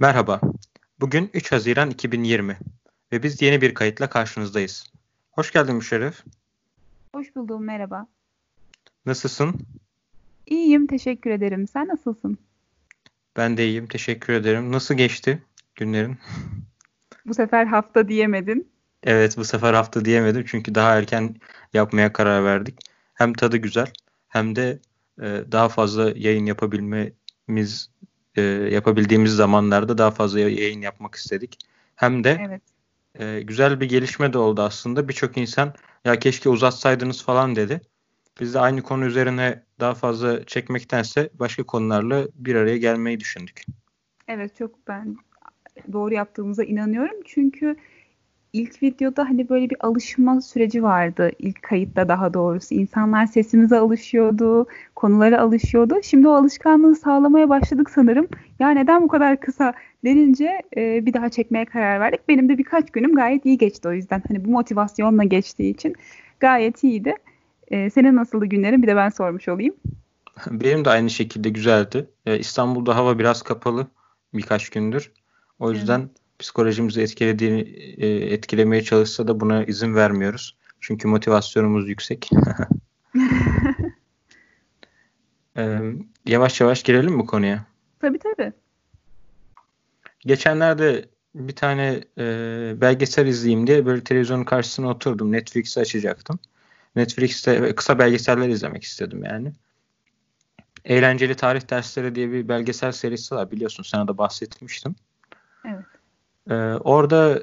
Merhaba. Bugün 3 Haziran 2020 ve biz yeni bir kayıtla karşınızdayız. Hoş geldin Müşerref. Hoş buldum, merhaba. Nasılsın? İyiyim, teşekkür ederim. Sen nasılsın? Ben de iyiyim, teşekkür ederim. Nasıl geçti günlerin? Bu sefer hafta diyemedin. Evet, bu sefer hafta diyemedim çünkü daha erken yapmaya karar verdik. Hem tadı güzel hem de e, daha fazla yayın yapabilmemiz e, yapabildiğimiz zamanlarda daha fazla yayın yapmak istedik. Hem de evet. e, güzel bir gelişme de oldu aslında. Birçok insan ya keşke uzatsaydınız falan dedi. Biz de aynı konu üzerine daha fazla çekmektense başka konularla bir araya gelmeyi düşündük. Evet çok ben doğru yaptığımıza inanıyorum. Çünkü ilk videoda hani böyle bir alışma süreci vardı. İlk kayıtta daha doğrusu. insanlar sesimize alışıyordu, konulara alışıyordu. Şimdi o alışkanlığı sağlamaya başladık sanırım. Ya neden bu kadar kısa denince e, bir daha çekmeye karar verdik. Benim de birkaç günüm gayet iyi geçti o yüzden. Hani bu motivasyonla geçtiği için gayet iyiydi. E, senin nasıldı günlerin? Bir de ben sormuş olayım. Benim de aynı şekilde güzeldi. E, İstanbul'da hava biraz kapalı birkaç gündür. O yüzden evet psikolojimizi etkilediğini e, etkilemeye çalışsa da buna izin vermiyoruz. Çünkü motivasyonumuz yüksek. ee, yavaş yavaş girelim bu konuya. Tabii tabii. Geçenlerde bir tane e, belgesel izleyeyim diye böyle televizyonun karşısına oturdum. Netflix'i açacaktım. Netflix'te kısa belgeseller izlemek istedim yani. Eğlenceli Tarih Dersleri diye bir belgesel serisi var biliyorsun sana da bahsetmiştim. Ee, orada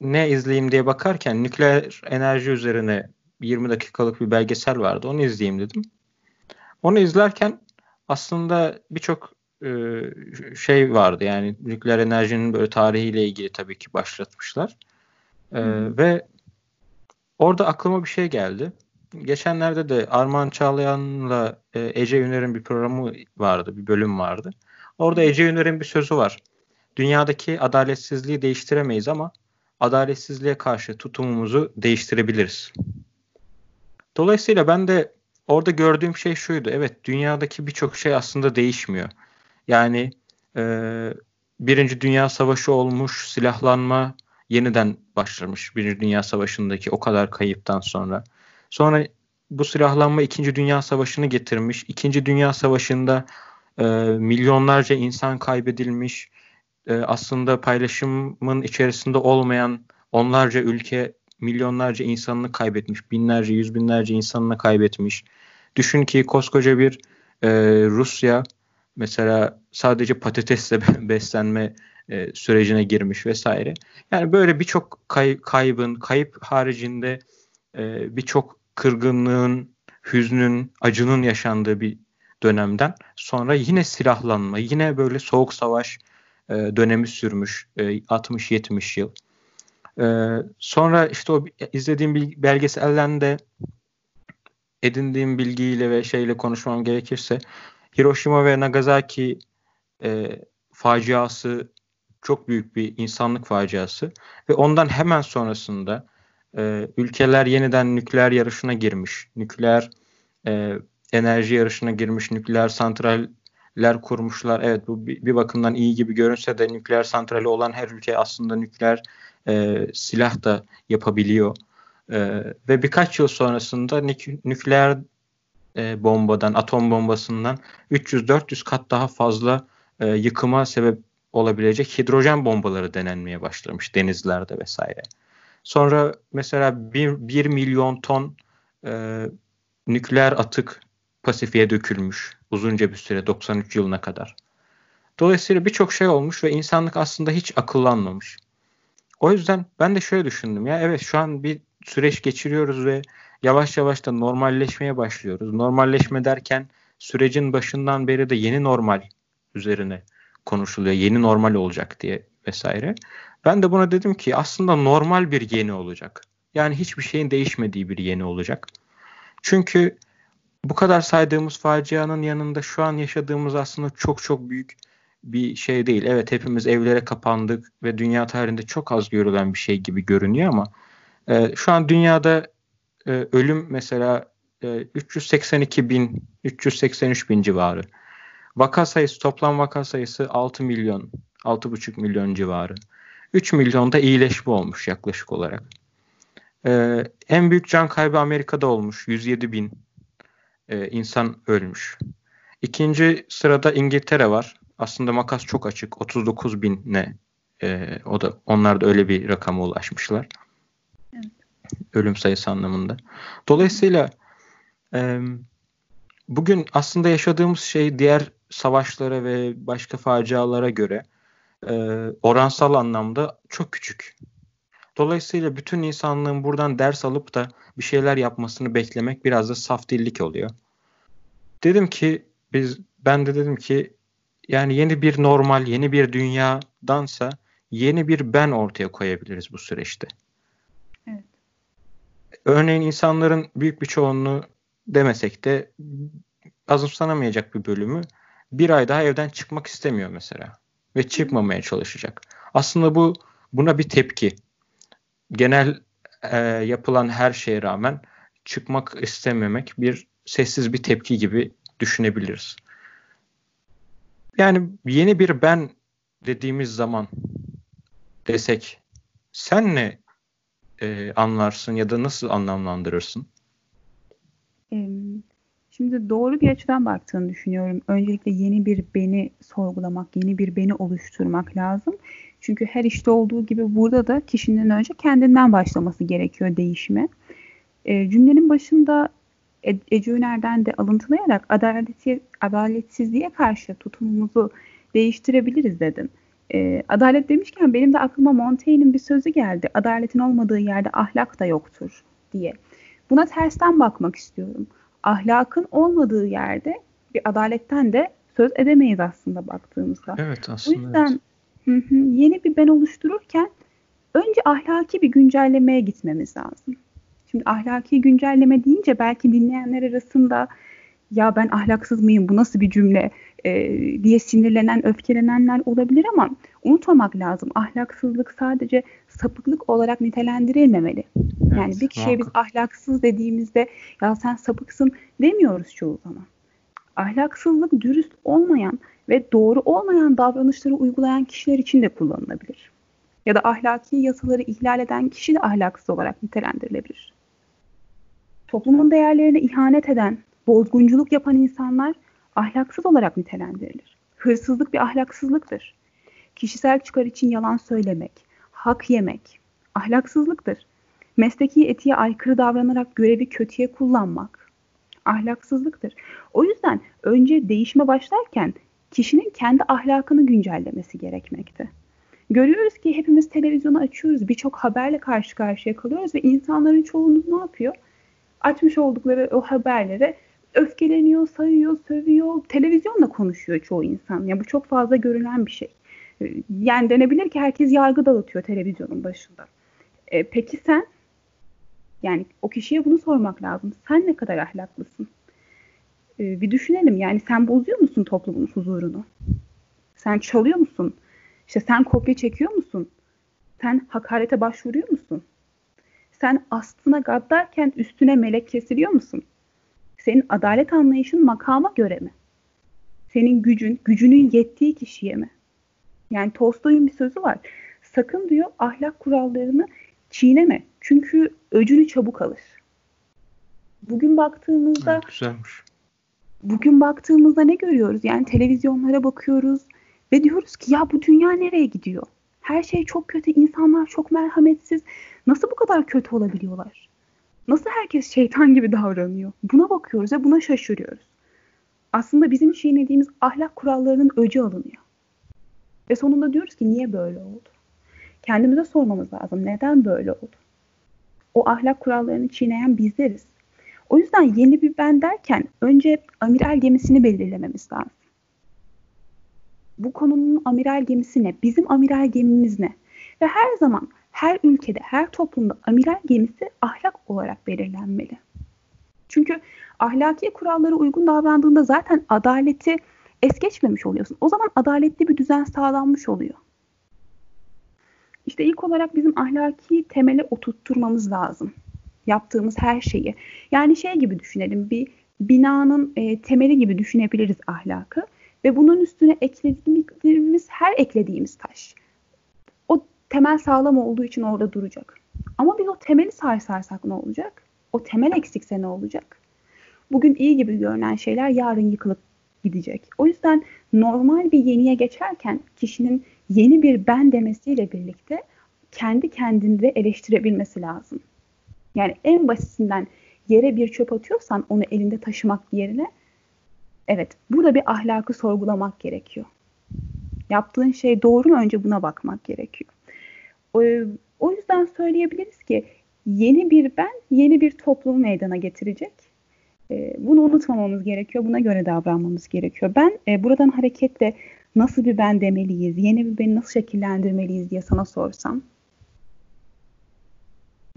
ne izleyeyim diye bakarken nükleer enerji üzerine 20 dakikalık bir belgesel vardı. Onu izleyeyim dedim. Onu izlerken aslında birçok e, şey vardı. Yani nükleer enerjinin böyle tarihiyle ilgili tabii ki başlatmışlar. E, ve orada aklıma bir şey geldi. Geçenlerde de Arman Çağlayan'la e, Ece Üner'in bir programı vardı, bir bölüm vardı. Orada Ece Üner'in bir sözü var dünyadaki adaletsizliği değiştiremeyiz ama adaletsizliğe karşı tutumumuzu değiştirebiliriz. Dolayısıyla ben de orada gördüğüm şey şuydu. Evet dünyadaki birçok şey aslında değişmiyor. Yani e, Birinci Dünya Savaşı olmuş, silahlanma yeniden başlamış Birinci Dünya Savaşı'ndaki o kadar kayıptan sonra. Sonra bu silahlanma İkinci Dünya Savaşı'nı getirmiş. İkinci Dünya Savaşı'nda e, milyonlarca insan kaybedilmiş e, aslında paylaşımın içerisinde olmayan onlarca ülke milyonlarca insanını kaybetmiş, binlerce, yüz binlerce insanını kaybetmiş. Düşün ki koskoca bir e, Rusya mesela sadece patatesle beslenme e, sürecine girmiş vesaire. Yani böyle birçok kay, kaybın, kayıp haricinde e, birçok kırgınlığın, hüznün, acının yaşandığı bir dönemden sonra yine silahlanma, yine böyle soğuk savaş, e, dönemi sürmüş. E, 60-70 yıl. E, sonra işte o izlediğim bir belgeselden de edindiğim bilgiyle ve şeyle konuşmam gerekirse Hiroşima ve Nagasaki e, faciası çok büyük bir insanlık faciası ve ondan hemen sonrasında e, ülkeler yeniden nükleer yarışına girmiş, nükleer e, enerji yarışına girmiş, nükleer santral ler kurmuşlar. Evet bu bir, bakımdan iyi gibi görünse de nükleer santrali olan her ülke aslında nükleer e, silah da yapabiliyor. E, ve birkaç yıl sonrasında nük- nükleer e, bombadan, atom bombasından 300-400 kat daha fazla e, yıkıma sebep olabilecek hidrojen bombaları denenmeye başlamış denizlerde vesaire. Sonra mesela 1 milyon ton e, nükleer atık Pasifik'e dökülmüş uzunca bir süre 93 yılına kadar. Dolayısıyla birçok şey olmuş ve insanlık aslında hiç akıllanmamış. O yüzden ben de şöyle düşündüm ya evet şu an bir süreç geçiriyoruz ve yavaş yavaş da normalleşmeye başlıyoruz. Normalleşme derken sürecin başından beri de yeni normal üzerine konuşuluyor. Yeni normal olacak diye vesaire. Ben de buna dedim ki aslında normal bir yeni olacak. Yani hiçbir şeyin değişmediği bir yeni olacak. Çünkü bu kadar saydığımız facianın yanında şu an yaşadığımız aslında çok çok büyük bir şey değil. Evet hepimiz evlere kapandık ve dünya tarihinde çok az görülen bir şey gibi görünüyor ama e, şu an dünyada e, ölüm mesela e, 382 bin, 383 bin civarı. Vaka sayısı, toplam vaka sayısı 6 milyon. 6,5 milyon civarı. 3 milyonda iyileşme olmuş yaklaşık olarak. Ee, en büyük can kaybı Amerika'da olmuş. 107 bin e, insan ölmüş. İkinci sırada İngiltere var. Aslında makas çok açık. 39 binle e, o da onlar da öyle bir rakama ulaşmışlar. Evet. Ölüm sayısı anlamında. Dolayısıyla e, bugün aslında yaşadığımız şey diğer savaşlara ve başka facialara göre e, oransal anlamda çok küçük. Dolayısıyla bütün insanlığın buradan ders alıp da bir şeyler yapmasını beklemek biraz da saf dillik oluyor. Dedim ki biz ben de dedim ki yani yeni bir normal, yeni bir dünyadansa yeni bir ben ortaya koyabiliriz bu süreçte. Evet. Örneğin insanların büyük bir çoğunluğu demesek de azımsanamayacak bir bölümü bir ay daha evden çıkmak istemiyor mesela ve çıkmamaya çalışacak. Aslında bu buna bir tepki. Genel e, yapılan her şeye rağmen çıkmak istememek bir sessiz bir tepki gibi düşünebiliriz. Yani yeni bir ben dediğimiz zaman desek sen ne e, anlarsın ya da nasıl anlamlandırırsın? Şimdi doğru bir açıdan baktığını düşünüyorum. Öncelikle yeni bir beni sorgulamak, yeni bir beni oluşturmak lazım. Çünkü her işte olduğu gibi burada da kişinin önce kendinden başlaması gerekiyor değişime. E, cümlenin başında e, Ece Üner'den de alıntılayarak adaleti, adaletsizliğe karşı tutumumuzu değiştirebiliriz dedim. E, adalet demişken benim de aklıma Montaigne'in bir sözü geldi. Adaletin olmadığı yerde ahlak da yoktur diye. Buna tersten bakmak istiyorum. Ahlakın olmadığı yerde bir adaletten de söz edemeyiz aslında baktığımızda. Evet aslında. O yüzden evet. Yeni bir ben oluştururken önce ahlaki bir güncellemeye gitmemiz lazım. Şimdi ahlaki güncelleme deyince belki dinleyenler arasında ya ben ahlaksız mıyım bu nasıl bir cümle e, diye sinirlenen, öfkelenenler olabilir ama unutmamak lazım. Ahlaksızlık sadece sapıklık olarak nitelendirilmemeli. Evet, yani bir kişiye muhakkak. biz ahlaksız dediğimizde ya sen sapıksın demiyoruz çoğu zaman. Ahlaksızlık dürüst olmayan ve doğru olmayan davranışları uygulayan kişiler için de kullanılabilir. Ya da ahlaki yasaları ihlal eden kişi de ahlaksız olarak nitelendirilebilir. Toplumun değerlerine ihanet eden, bozgunculuk yapan insanlar ahlaksız olarak nitelendirilir. Hırsızlık bir ahlaksızlıktır. Kişisel çıkar için yalan söylemek, hak yemek ahlaksızlıktır. Mesleki etiğe aykırı davranarak görevi kötüye kullanmak ahlaksızlıktır. O yüzden önce değişme başlarken kişinin kendi ahlakını güncellemesi gerekmekte. Görüyoruz ki hepimiz televizyonu açıyoruz, birçok haberle karşı karşıya kalıyoruz ve insanların çoğunluğu ne yapıyor? Açmış oldukları o haberlere öfkeleniyor, sayıyor, sövüyor, televizyonla konuşuyor çoğu insan. Ya bu çok fazla görülen bir şey. Ee, yani denebilir ki herkes yargı dağıtıyor televizyonun başında. E, peki sen? Yani o kişiye bunu sormak lazım. Sen ne kadar ahlaklısın? E, bir düşünelim. Yani sen bozuyor musun toplumun huzurunu? Sen çalıyor musun? İşte sen kopya çekiyor musun? Sen hakarete başvuruyor musun? Sen aslına gaddarken üstüne melek kesiliyor musun? Senin adalet anlayışın makama göre mi? Senin gücün, gücünün yettiği kişiye mi? Yani Tolstoy'un bir sözü var. Sakın diyor ahlak kurallarını çiğneme. Çünkü öcünü çabuk alır. Bugün baktığımızda evet, güzelmiş. Bugün baktığımızda ne görüyoruz? Yani televizyonlara bakıyoruz ve diyoruz ki ya bu dünya nereye gidiyor? Her şey çok kötü, insanlar çok merhametsiz. Nasıl bu kadar kötü olabiliyorlar? Nasıl herkes şeytan gibi davranıyor? Buna bakıyoruz ve buna şaşırıyoruz. Aslında bizim çiğnediğimiz ahlak kurallarının öcü alınıyor. Ve sonunda diyoruz ki niye böyle oldu? Kendimize sormamız lazım. Neden böyle oldu? O ahlak kurallarını çiğneyen bizleriz. O yüzden yeni bir ben derken önce amiral gemisini belirlememiz lazım. Bu konunun amiral gemisi ne? Bizim amiral gemimiz ne? Ve her zaman her ülkede, her toplumda amiral gemisi ahlak olarak belirlenmeli. Çünkü ahlaki kurallara uygun davrandığında zaten adaleti es geçmemiş oluyorsun. O zaman adaletli bir düzen sağlanmış oluyor. İşte ilk olarak bizim ahlaki temele oturtturmamız lazım. Yaptığımız her şeyi. Yani şey gibi düşünelim bir binanın e, temeli gibi düşünebiliriz ahlakı. Ve bunun üstüne eklediğimiz her eklediğimiz taş o temel sağlam olduğu için orada duracak. Ama biz o temeli sarsarsak ne olacak? O temel eksikse ne olacak? Bugün iyi gibi görünen şeyler yarın yıkılıp gidecek. O yüzden normal bir yeniye geçerken kişinin yeni bir ben demesiyle birlikte kendi kendini de eleştirebilmesi lazım. Yani en basitinden yere bir çöp atıyorsan onu elinde taşımak yerine evet burada bir ahlakı sorgulamak gerekiyor. Yaptığın şey doğru mu önce buna bakmak gerekiyor. O, o yüzden söyleyebiliriz ki yeni bir ben yeni bir toplumu meydana getirecek. E, bunu unutmamamız gerekiyor. Buna göre davranmamız gerekiyor. Ben e, buradan hareketle nasıl bir ben demeliyiz, yeni bir beni nasıl şekillendirmeliyiz diye sana sorsam.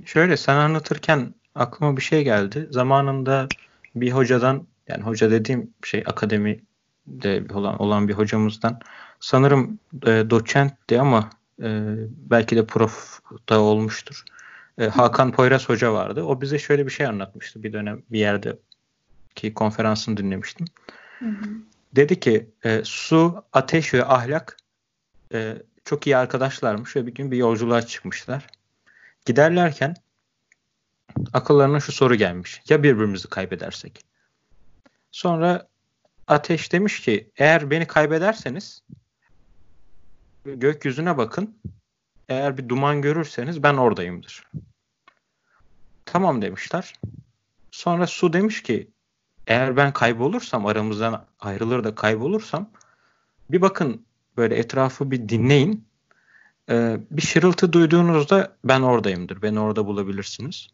Şöyle sen anlatırken aklıma bir şey geldi. Zamanında bir hocadan yani hoca dediğim şey akademide olan, olan bir hocamızdan sanırım e, doçentti ama e, belki de prof da olmuştur. E, Hakan Poyraz Hoca vardı. O bize şöyle bir şey anlatmıştı bir dönem bir yerde ki konferansını dinlemiştim. Hı hı. Dedi ki e, su, ateş ve ahlak e, çok iyi arkadaşlarmış ve bir gün bir yolculuğa çıkmışlar. Giderlerken akıllarına şu soru gelmiş. Ya birbirimizi kaybedersek? Sonra ateş demiş ki eğer beni kaybederseniz gökyüzüne bakın. Eğer bir duman görürseniz ben oradayımdır. Tamam demişler. Sonra su demiş ki eğer ben kaybolursam aramızdan ayrılır da kaybolursam bir bakın böyle etrafı bir dinleyin. Ee, bir şırıltı duyduğunuzda ben oradayımdır. Beni orada bulabilirsiniz.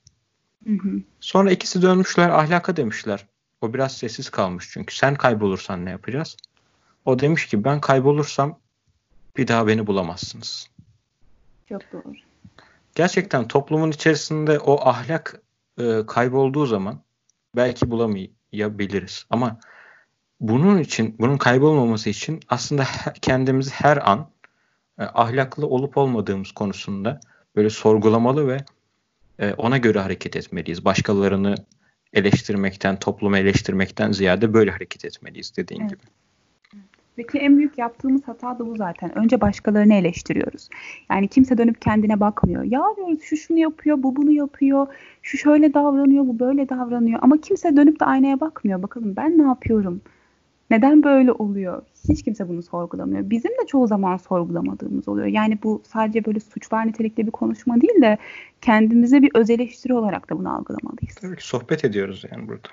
Hı hı. Sonra ikisi dönmüşler ahlaka demişler. O biraz sessiz kalmış çünkü. Sen kaybolursan ne yapacağız? O demiş ki ben kaybolursam bir daha beni bulamazsınız. Çok doğru. Gerçekten toplumun içerisinde o ahlak e, kaybolduğu zaman belki bulamayabiliriz. Ama bunun için, bunun kaybolmaması için aslında kendimizi her an e, ahlaklı olup olmadığımız konusunda böyle sorgulamalı ve e, ona göre hareket etmeliyiz. Başkalarını eleştirmekten, toplumu eleştirmekten ziyade böyle hareket etmeliyiz dediğin evet. gibi. Peki en büyük yaptığımız hata da bu zaten. Önce başkalarını eleştiriyoruz. Yani kimse dönüp kendine bakmıyor. Ya diyoruz şu şunu yapıyor, bu bunu yapıyor, şu şöyle davranıyor, bu böyle davranıyor. Ama kimse dönüp de aynaya bakmıyor. Bakalım ben ne yapıyorum? Neden böyle oluyor? Hiç kimse bunu sorgulamıyor. Bizim de çoğu zaman sorgulamadığımız oluyor. Yani bu sadece böyle suçlar nitelikli bir konuşma değil de kendimize bir öz eleştiri olarak da bunu algılamalıyız. Tabii ki sohbet ediyoruz yani burada.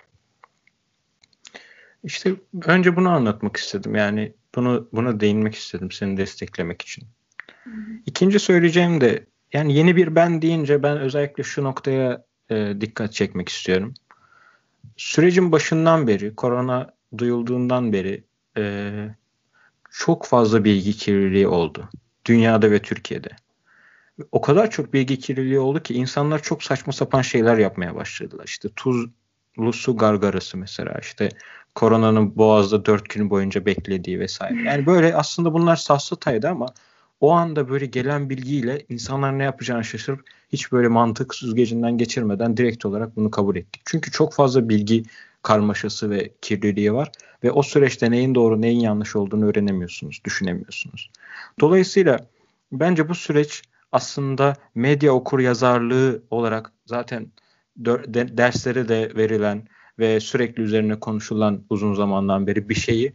İşte önce bunu anlatmak istedim. Yani bunu buna değinmek istedim seni desteklemek için. Hı hı. İkinci söyleyeceğim de yani yeni bir ben deyince ben özellikle şu noktaya e, dikkat çekmek istiyorum. Sürecin başından beri, korona duyulduğundan beri e, çok fazla bilgi kirliliği oldu. Dünyada ve Türkiye'de. O kadar çok bilgi kirliliği oldu ki insanlar çok saçma sapan şeyler yapmaya başladılar. İşte tuzlu su gargarası mesela işte koronanın boğazda dört gün boyunca beklediği vesaire. Yani böyle aslında bunlar safsataydı ama o anda böyle gelen bilgiyle insanlar ne yapacağını şaşırıp hiç böyle mantık süzgecinden geçirmeden direkt olarak bunu kabul ettik. Çünkü çok fazla bilgi karmaşası ve kirliliği var ve o süreçte neyin doğru neyin yanlış olduğunu öğrenemiyorsunuz, düşünemiyorsunuz. Dolayısıyla bence bu süreç aslında medya okur yazarlığı olarak zaten dersleri de verilen ve sürekli üzerine konuşulan uzun zamandan beri bir şeyi e,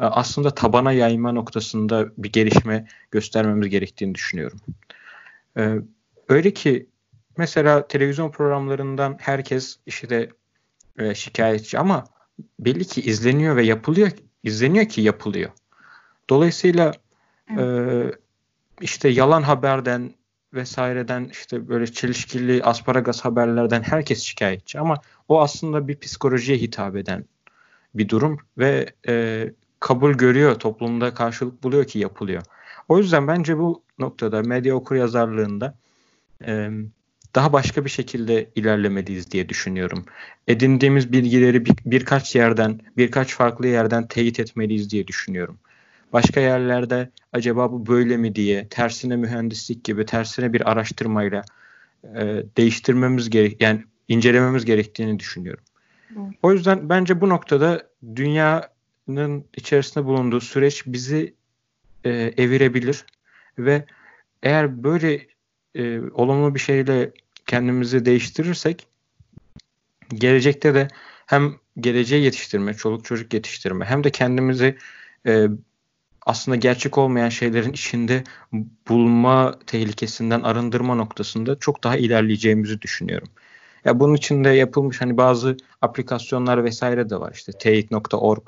aslında tabana yayma noktasında bir gelişme göstermemiz gerektiğini düşünüyorum. E, öyle ki mesela televizyon programlarından herkes işte e, şikayetçi ama belli ki izleniyor ve yapılıyor, izleniyor ki yapılıyor. Dolayısıyla evet. işte yalan haberden vesaireden işte böyle çelişkili asparagas haberlerden herkes şikayetçi ama o aslında bir psikolojiye hitap eden bir durum ve e, kabul görüyor toplumda karşılık buluyor ki yapılıyor. O yüzden bence bu noktada medya okur yazarlığında e, daha başka bir şekilde ilerlemeliyiz diye düşünüyorum. Edindiğimiz bilgileri bir, birkaç yerden, birkaç farklı yerden teyit etmeliyiz diye düşünüyorum başka yerlerde acaba bu böyle mi diye tersine mühendislik gibi tersine bir araştırmayla e, değiştirmemiz gerek yani incelememiz gerektiğini düşünüyorum. Evet. O yüzden bence bu noktada dünya dünyanın içerisinde bulunduğu süreç bizi e, evirebilir ve eğer böyle e, olumlu bir şeyle kendimizi değiştirirsek gelecekte de hem geleceği yetiştirme, çoluk çocuk yetiştirme hem de kendimizi e, aslında gerçek olmayan şeylerin içinde bulma tehlikesinden arındırma noktasında çok daha ilerleyeceğimizi düşünüyorum. Ya bunun için de yapılmış hani bazı aplikasyonlar vesaire de var. İşte teyit.org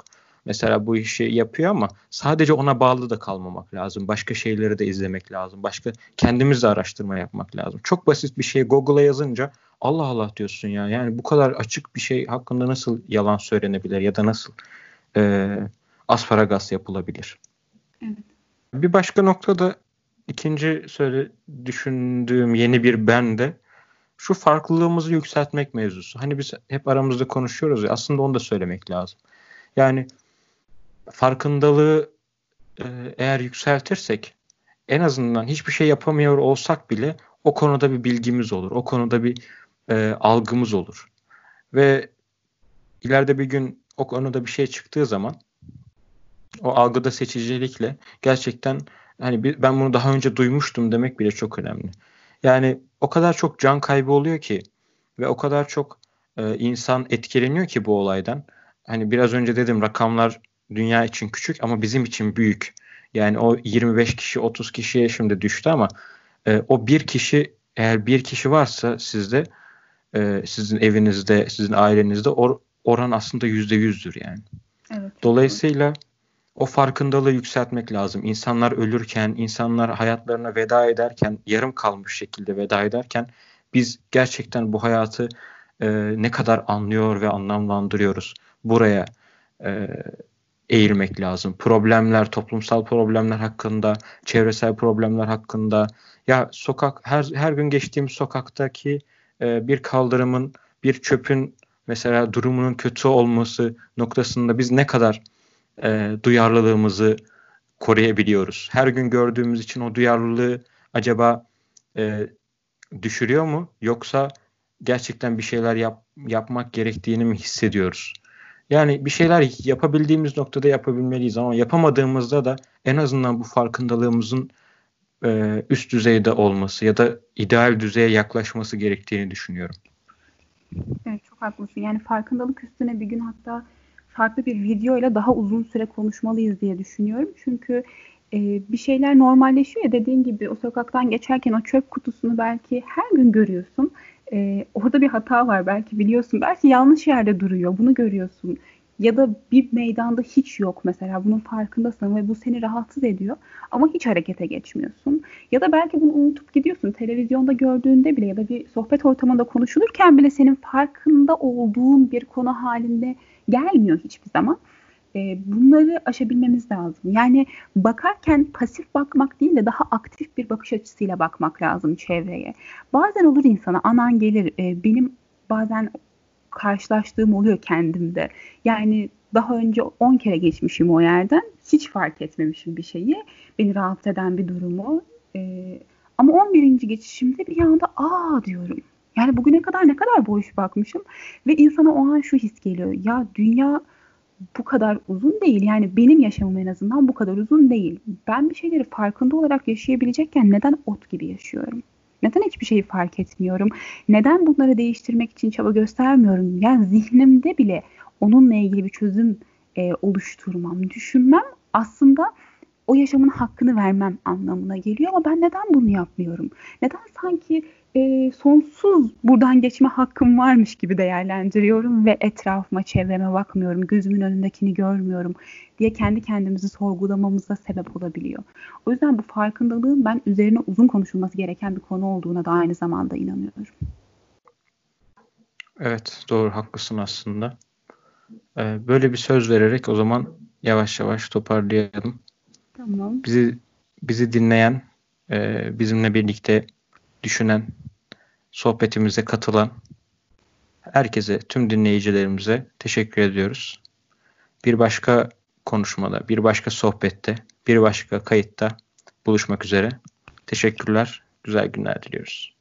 mesela bu işi yapıyor ama sadece ona bağlı da kalmamak lazım. Başka şeyleri de izlemek lazım. Başka kendimiz de araştırma yapmak lazım. Çok basit bir şey Google'a yazınca Allah Allah diyorsun ya. Yani bu kadar açık bir şey hakkında nasıl yalan söylenebilir ya da nasıl e, asparagas yapılabilir? Evet. Bir başka noktada ikinci söyle düşündüğüm yeni bir ben de şu farklılığımızı yükseltmek mevzusu. Hani biz hep aramızda konuşuyoruz ya aslında onu da söylemek lazım. Yani farkındalığı e, eğer yükseltirsek en azından hiçbir şey yapamıyor olsak bile o konuda bir bilgimiz olur. O konuda bir e, algımız olur. Ve ileride bir gün o konuda bir şey çıktığı zaman o algıda seçicilikle gerçekten hani ben bunu daha önce duymuştum demek bile çok önemli. Yani o kadar çok can kaybı oluyor ki ve o kadar çok e, insan etkileniyor ki bu olaydan. Hani biraz önce dedim rakamlar dünya için küçük ama bizim için büyük. Yani o 25 kişi 30 kişiye şimdi düştü ama e, o bir kişi eğer bir kişi varsa sizde e, sizin evinizde sizin ailenizde or, oran aslında yüzde yüzdür yani. Evet. Dolayısıyla o farkındalığı yükseltmek lazım. İnsanlar ölürken, insanlar hayatlarına veda ederken, yarım kalmış şekilde veda ederken biz gerçekten bu hayatı e, ne kadar anlıyor ve anlamlandırıyoruz. Buraya e, eğilmek lazım. Problemler, toplumsal problemler hakkında, çevresel problemler hakkında. Ya sokak her her gün geçtiğim sokaktaki e, bir kaldırımın, bir çöpün mesela durumunun kötü olması noktasında biz ne kadar e, duyarlılığımızı koruyabiliyoruz? Her gün gördüğümüz için o duyarlılığı acaba e, düşürüyor mu? Yoksa gerçekten bir şeyler yap, yapmak gerektiğini mi hissediyoruz? Yani bir şeyler yapabildiğimiz noktada yapabilmeliyiz ama yapamadığımızda da en azından bu farkındalığımızın e, üst düzeyde olması ya da ideal düzeye yaklaşması gerektiğini düşünüyorum. Evet çok haklısın. Yani farkındalık üstüne bir gün hatta farklı bir video ile daha uzun süre konuşmalıyız diye düşünüyorum. Çünkü e, bir şeyler normalleşiyor ya dediğin gibi o sokaktan geçerken o çöp kutusunu belki her gün görüyorsun. E, orada bir hata var belki biliyorsun. Belki yanlış yerde duruyor. Bunu görüyorsun. Ya da bir meydanda hiç yok mesela. Bunun farkındasın ve bu seni rahatsız ediyor. Ama hiç harekete geçmiyorsun. Ya da belki bunu unutup gidiyorsun. Televizyonda gördüğünde bile ya da bir sohbet ortamında konuşulurken bile senin farkında olduğun bir konu halinde gelmiyor hiçbir zaman. E, bunları aşabilmemiz lazım. Yani bakarken pasif bakmak değil de daha aktif bir bakış açısıyla bakmak lazım çevreye. Bazen olur insana anan gelir e, benim bazen karşılaştığım oluyor kendimde. Yani daha önce 10 kere geçmişim o yerden. Hiç fark etmemişim bir şeyi. Beni rahatsız eden bir durumu. Ee, ama 11. geçişimde bir anda aa diyorum. Yani bugüne kadar ne kadar boş bakmışım. Ve insana o an şu his geliyor. Ya dünya bu kadar uzun değil. Yani benim yaşamım en azından bu kadar uzun değil. Ben bir şeyleri farkında olarak yaşayabilecekken neden ot gibi yaşıyorum? Neden hiçbir şeyi fark etmiyorum? Neden bunları değiştirmek için çaba göstermiyorum? Yani zihnimde bile onunla ilgili bir çözüm e, oluşturmam, düşünmem aslında o yaşamın hakkını vermem anlamına geliyor ama ben neden bunu yapmıyorum? Neden sanki e, sonsuz buradan geçme hakkım varmış gibi değerlendiriyorum ve etrafıma, çevreme bakmıyorum, gözümün önündekini görmüyorum diye kendi kendimizi sorgulamamıza sebep olabiliyor. O yüzden bu farkındalığın ben üzerine uzun konuşulması gereken bir konu olduğuna da aynı zamanda inanıyorum. Evet, doğru haklısın aslında. Ee, böyle bir söz vererek o zaman yavaş yavaş toparlayalım. Tamam. Bizi bizi dinleyen, e, bizimle birlikte düşünen, sohbetimize katılan herkese, tüm dinleyicilerimize teşekkür ediyoruz. Bir başka konuşmada, bir başka sohbette, bir başka kayıtta buluşmak üzere. Teşekkürler, güzel günler diliyoruz.